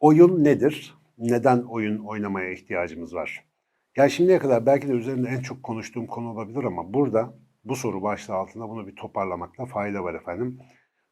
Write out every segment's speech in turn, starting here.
Oyun nedir? Neden oyun oynamaya ihtiyacımız var? Ya şimdiye kadar belki de üzerinde en çok konuştuğum konu olabilir ama burada bu soru başlığı altında bunu bir toparlamakta fayda var efendim.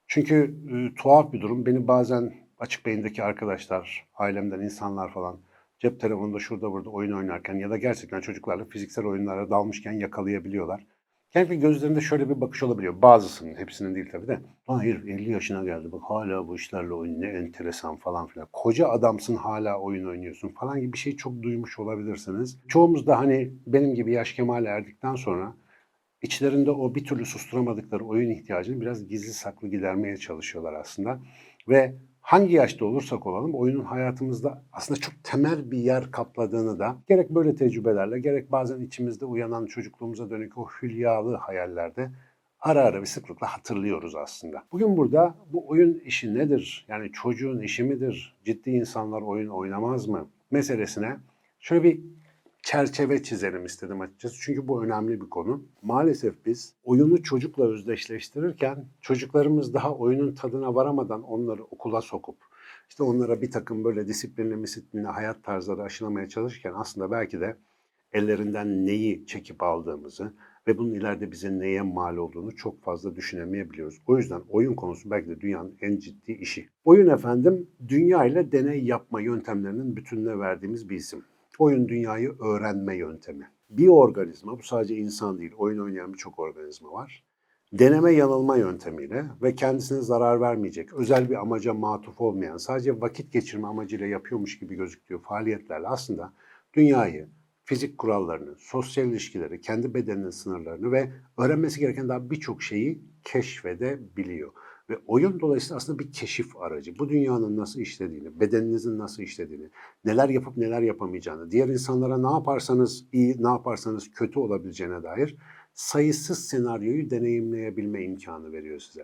Çünkü e, tuhaf bir durum. Beni bazen açık beyindeki arkadaşlar, ailemden insanlar falan cep telefonunda şurada burada oyun oynarken ya da gerçekten çocuklarla fiziksel oyunlara dalmışken yakalayabiliyorlar. Genellikle gözlerinde şöyle bir bakış olabiliyor. Bazısının, hepsinin değil tabii de. Hayır 50 yaşına geldi bak hala bu işlerle oyun ne enteresan falan filan. Koca adamsın hala oyun oynuyorsun falan gibi bir şey çok duymuş olabilirsiniz. Çoğumuz da hani benim gibi yaş kemale erdikten sonra içlerinde o bir türlü susturamadıkları oyun ihtiyacını biraz gizli saklı gidermeye çalışıyorlar aslında. Ve hangi yaşta olursak olalım oyunun hayatımızda aslında çok temel bir yer kapladığını da gerek böyle tecrübelerle gerek bazen içimizde uyanan çocukluğumuza dönük o hülyalı hayallerde ara ara bir sıklıkla hatırlıyoruz aslında. Bugün burada bu oyun işi nedir? Yani çocuğun işi midir? Ciddi insanlar oyun oynamaz mı? Meselesine şöyle bir çerçeve çizelim istedim açıkçası. Çünkü bu önemli bir konu. Maalesef biz oyunu çocukla özdeşleştirirken çocuklarımız daha oyunun tadına varamadan onları okula sokup işte onlara bir takım böyle disiplinli disiplinli hayat tarzları aşılamaya çalışırken aslında belki de ellerinden neyi çekip aldığımızı ve bunun ileride bize neye mal olduğunu çok fazla düşünemeyebiliyoruz. O yüzden oyun konusu belki de dünyanın en ciddi işi. Oyun efendim dünya ile deney yapma yöntemlerinin bütününe verdiğimiz bir isim. Oyun dünyayı öğrenme yöntemi. Bir organizma, bu sadece insan değil, oyun oynayan birçok organizma var. Deneme yanılma yöntemiyle ve kendisine zarar vermeyecek, özel bir amaca matuf olmayan, sadece vakit geçirme amacıyla yapıyormuş gibi gözüktüğü faaliyetlerle aslında dünyayı, fizik kurallarını, sosyal ilişkileri, kendi bedeninin sınırlarını ve öğrenmesi gereken daha birçok şeyi keşfedebiliyor. Ve oyun dolayısıyla aslında bir keşif aracı. Bu dünyanın nasıl işlediğini, bedeninizin nasıl işlediğini, neler yapıp neler yapamayacağını, diğer insanlara ne yaparsanız iyi, ne yaparsanız kötü olabileceğine dair sayısız senaryoyu deneyimleyebilme imkanı veriyor size.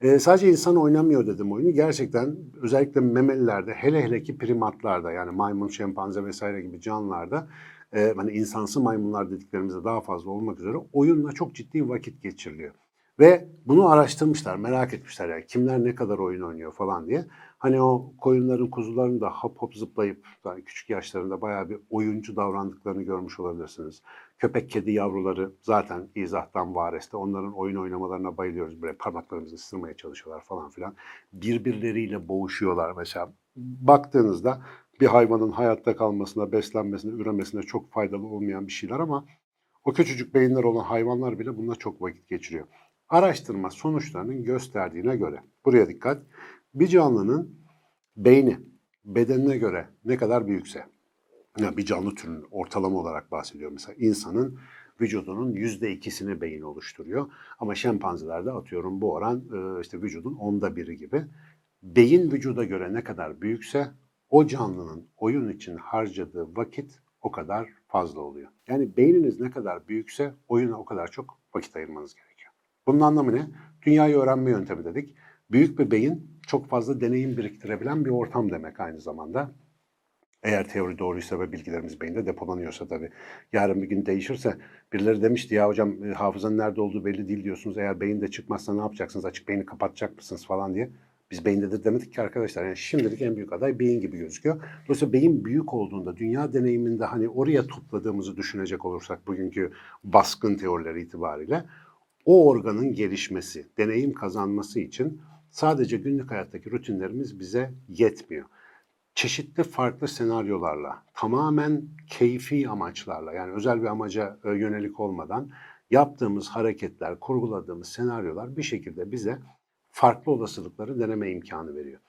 Ee, sadece insan oynamıyor dedim oyunu. Gerçekten özellikle memelilerde, hele hele ki primatlarda yani maymun, şempanze vesaire gibi canlılarda e, hani insansı maymunlar dediklerimizde daha fazla olmak üzere oyunla çok ciddi vakit geçiriliyor. Ve bunu araştırmışlar, merak etmişler yani kimler ne kadar oyun oynuyor falan diye. Hani o koyunların, kuzuların da hop hop zıplayıp yani küçük yaşlarında bayağı bir oyuncu davrandıklarını görmüş olabilirsiniz. Köpek kedi yavruları zaten izahtan vareste. Onların oyun oynamalarına bayılıyoruz. Böyle parmaklarımızı ısırmaya çalışıyorlar falan filan. Birbirleriyle boğuşuyorlar mesela. Baktığınızda bir hayvanın hayatta kalmasına, beslenmesine, üremesine çok faydalı olmayan bir şeyler ama o küçücük beyinler olan hayvanlar bile bununla çok vakit geçiriyor. Araştırma sonuçlarının gösterdiğine göre, buraya dikkat, bir canlının beyni bedenine göre ne kadar büyükse, yani bir canlı türünün ortalama olarak bahsediyor mesela insanın vücudunun yüzde ikisini beyin oluşturuyor. Ama şempanzelerde atıyorum bu oran e, işte vücudun onda biri gibi. Beyin vücuda göre ne kadar büyükse o canlının oyun için harcadığı vakit o kadar fazla oluyor. Yani beyniniz ne kadar büyükse oyuna o kadar çok vakit ayırmanız gerekiyor. Bunun anlamı ne? Dünyayı öğrenme yöntemi dedik. Büyük bir beyin çok fazla deneyim biriktirebilen bir ortam demek aynı zamanda. Eğer teori doğruysa ve bilgilerimiz beyinde depolanıyorsa tabii. Yarın bir gün değişirse birileri demişti ya hocam e, hafızanın nerede olduğu belli değil diyorsunuz. Eğer beyinde çıkmazsa ne yapacaksınız? Açık beyni kapatacak mısınız falan diye. Biz beyindedir demedik ki arkadaşlar. Yani şimdilik en büyük aday beyin gibi gözüküyor. Dolayısıyla beyin büyük olduğunda dünya deneyiminde hani oraya topladığımızı düşünecek olursak bugünkü baskın teorileri itibariyle o organın gelişmesi, deneyim kazanması için sadece günlük hayattaki rutinlerimiz bize yetmiyor. Çeşitli farklı senaryolarla, tamamen keyfi amaçlarla yani özel bir amaca e, yönelik olmadan yaptığımız hareketler, kurguladığımız senaryolar bir şekilde bize farklı olasılıkları deneme imkanı veriyor.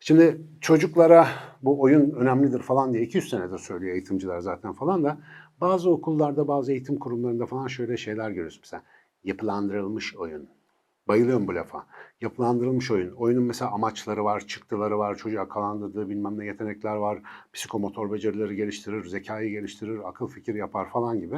Şimdi çocuklara bu oyun önemlidir falan diye 200 senedir söylüyor eğitimciler zaten falan da bazı okullarda, bazı eğitim kurumlarında falan şöyle şeyler görüyoruz mesela. Yapılandırılmış oyun. Bayılıyorum bu lafa. Yapılandırılmış oyun. Oyunun mesela amaçları var, çıktıları var, çocuğa kalandırdığı bilmem ne yetenekler var. Psikomotor becerileri geliştirir, zekayı geliştirir, akıl fikir yapar falan gibi.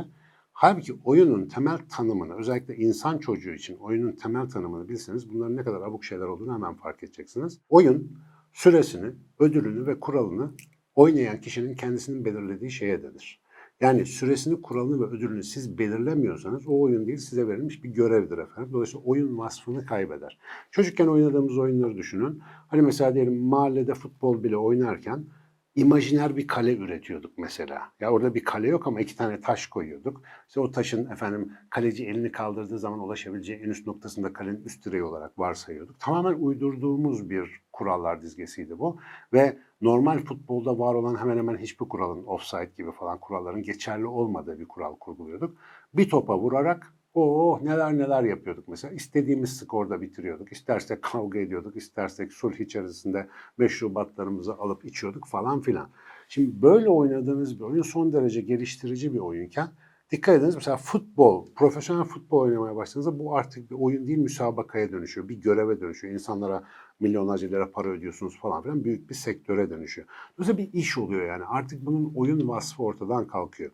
Halbuki oyunun temel tanımını, özellikle insan çocuğu için oyunun temel tanımını bilseniz bunların ne kadar abuk şeyler olduğunu hemen fark edeceksiniz. Oyun süresini, ödülünü ve kuralını oynayan kişinin kendisinin belirlediği şeye denir. Yani süresini, kuralını ve ödülünü siz belirlemiyorsanız o oyun değil size verilmiş bir görevdir efendim. Dolayısıyla oyun vasfını kaybeder. Çocukken oynadığımız oyunları düşünün. Hani mesela diyelim mahallede futbol bile oynarken imajiner bir kale üretiyorduk mesela. Ya orada bir kale yok ama iki tane taş koyuyorduk. İşte o taşın efendim kaleci elini kaldırdığı zaman ulaşabileceği en üst noktasında kalenin üst direği olarak varsayıyorduk. Tamamen uydurduğumuz bir kurallar dizgesiydi bu. Ve normal futbolda var olan hemen hemen hiçbir kuralın offside gibi falan kuralların geçerli olmadığı bir kural kurguluyorduk. Bir topa vurarak Oh neler neler yapıyorduk mesela. İstediğimiz skorda bitiriyorduk. İstersek kavga ediyorduk, istersek sulh içerisinde meşrubatlarımızı alıp içiyorduk falan filan. Şimdi böyle oynadığınız bir oyun son derece geliştirici bir oyunken dikkat ediniz mesela futbol, profesyonel futbol oynamaya başladığınızda bu artık bir oyun değil müsabakaya dönüşüyor. Bir göreve dönüşüyor. İnsanlara milyonlarca lira para ödüyorsunuz falan filan büyük bir sektöre dönüşüyor. Dolayısıyla bir iş oluyor yani. Artık bunun oyun vasfı ortadan kalkıyor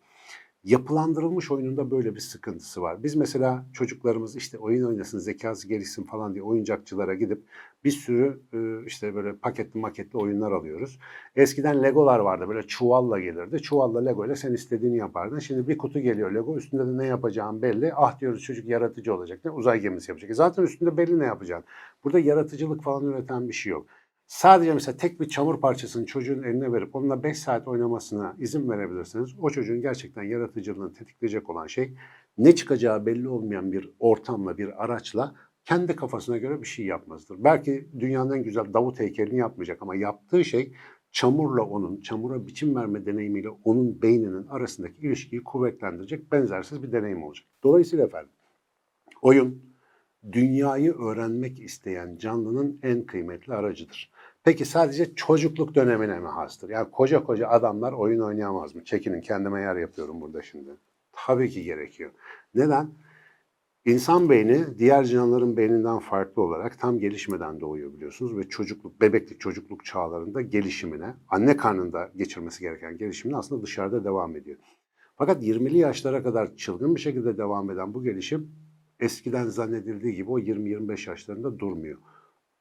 yapılandırılmış oyununda böyle bir sıkıntısı var. Biz mesela çocuklarımız işte oyun oynasın, zekası gelişsin falan diye oyuncakçılara gidip bir sürü e, işte böyle paketli maketli oyunlar alıyoruz. Eskiden Legolar vardı böyle çuvalla gelirdi. Çuvalla Lego ile sen istediğini yapardın. Şimdi bir kutu geliyor Lego üstünde de ne yapacağın belli. Ah diyoruz çocuk yaratıcı olacak. Ne? Uzay gemisi yapacak. E zaten üstünde belli ne yapacağın. Burada yaratıcılık falan üreten bir şey yok. Sadece mesela tek bir çamur parçasını çocuğun eline verip onunla 5 saat oynamasına izin verebilirsiniz. O çocuğun gerçekten yaratıcılığını tetikleyecek olan şey ne çıkacağı belli olmayan bir ortamla, bir araçla kendi kafasına göre bir şey yapmazdır. Belki dünyanın en güzel Davut heykelini yapmayacak ama yaptığı şey çamurla onun, çamura biçim verme deneyimiyle onun beyninin arasındaki ilişkiyi kuvvetlendirecek benzersiz bir deneyim olacak. Dolayısıyla efendim oyun dünyayı öğrenmek isteyen canlının en kıymetli aracıdır. Peki sadece çocukluk dönemine mi hastır? Yani koca koca adamlar oyun oynayamaz mı? Çekinin kendime yer yapıyorum burada şimdi. Tabii ki gerekiyor. Neden? İnsan beyni diğer canlıların beyninden farklı olarak tam gelişmeden doğuyor biliyorsunuz ve çocukluk, bebeklik, çocukluk çağlarında gelişimine, anne karnında geçirmesi gereken gelişimine aslında dışarıda devam ediyor. Fakat 20'li yaşlara kadar çılgın bir şekilde devam eden bu gelişim eskiden zannedildiği gibi o 20-25 yaşlarında durmuyor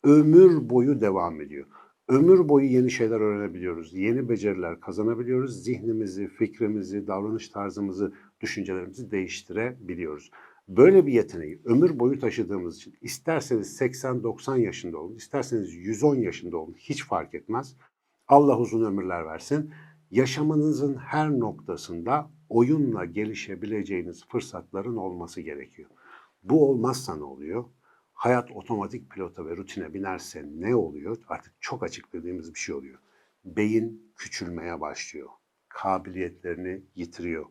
ömür boyu devam ediyor. Ömür boyu yeni şeyler öğrenebiliyoruz. Yeni beceriler kazanabiliyoruz. Zihnimizi, fikrimizi, davranış tarzımızı, düşüncelerimizi değiştirebiliyoruz. Böyle bir yeteneği ömür boyu taşıdığımız için isterseniz 80-90 yaşında olun, isterseniz 110 yaşında olun hiç fark etmez. Allah uzun ömürler versin. Yaşamınızın her noktasında oyunla gelişebileceğiniz fırsatların olması gerekiyor. Bu olmazsa ne oluyor? hayat otomatik pilota ve rutine binerse ne oluyor? Artık çok açıkladığımız bir şey oluyor. Beyin küçülmeye başlıyor. Kabiliyetlerini yitiriyor.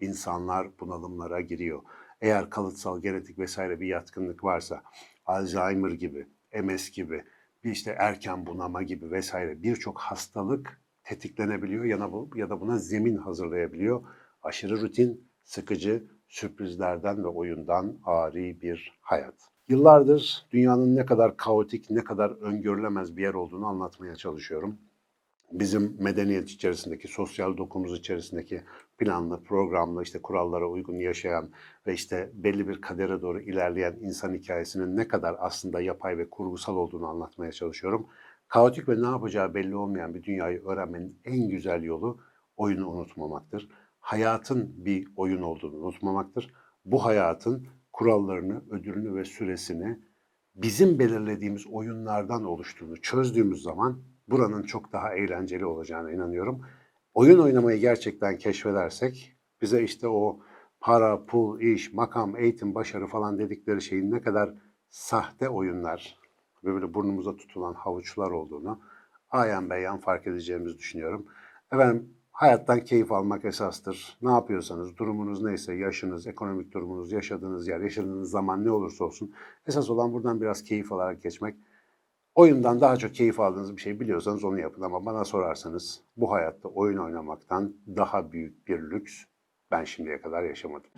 İnsanlar bunalımlara giriyor. Eğer kalıtsal, genetik vesaire bir yatkınlık varsa Alzheimer gibi, MS gibi, bir işte erken bunama gibi vesaire birçok hastalık tetiklenebiliyor ya da buna zemin hazırlayabiliyor. Aşırı rutin, sıkıcı, sürprizlerden ve oyundan ari bir hayat. Yıllardır dünyanın ne kadar kaotik, ne kadar öngörülemez bir yer olduğunu anlatmaya çalışıyorum. Bizim medeniyet içerisindeki, sosyal dokumuz içerisindeki planlı, programlı, işte kurallara uygun yaşayan ve işte belli bir kadere doğru ilerleyen insan hikayesinin ne kadar aslında yapay ve kurgusal olduğunu anlatmaya çalışıyorum. Kaotik ve ne yapacağı belli olmayan bir dünyayı öğrenmenin en güzel yolu oyunu unutmamaktır. Hayatın bir oyun olduğunu unutmamaktır. Bu hayatın kurallarını, ödülünü ve süresini bizim belirlediğimiz oyunlardan oluştuğunu çözdüğümüz zaman buranın çok daha eğlenceli olacağına inanıyorum. Oyun oynamayı gerçekten keşfedersek bize işte o para, pul, iş, makam, eğitim, başarı falan dedikleri şeyin ne kadar sahte oyunlar ve böyle burnumuza tutulan havuçlar olduğunu ayan beyan fark edeceğimizi düşünüyorum. Efendim Hayattan keyif almak esastır. Ne yapıyorsanız, durumunuz neyse, yaşınız, ekonomik durumunuz, yaşadığınız yer, yaşadığınız zaman ne olursa olsun esas olan buradan biraz keyif alarak geçmek. Oyundan daha çok keyif aldığınız bir şey biliyorsanız onu yapın ama bana sorarsanız bu hayatta oyun oynamaktan daha büyük bir lüks ben şimdiye kadar yaşamadım.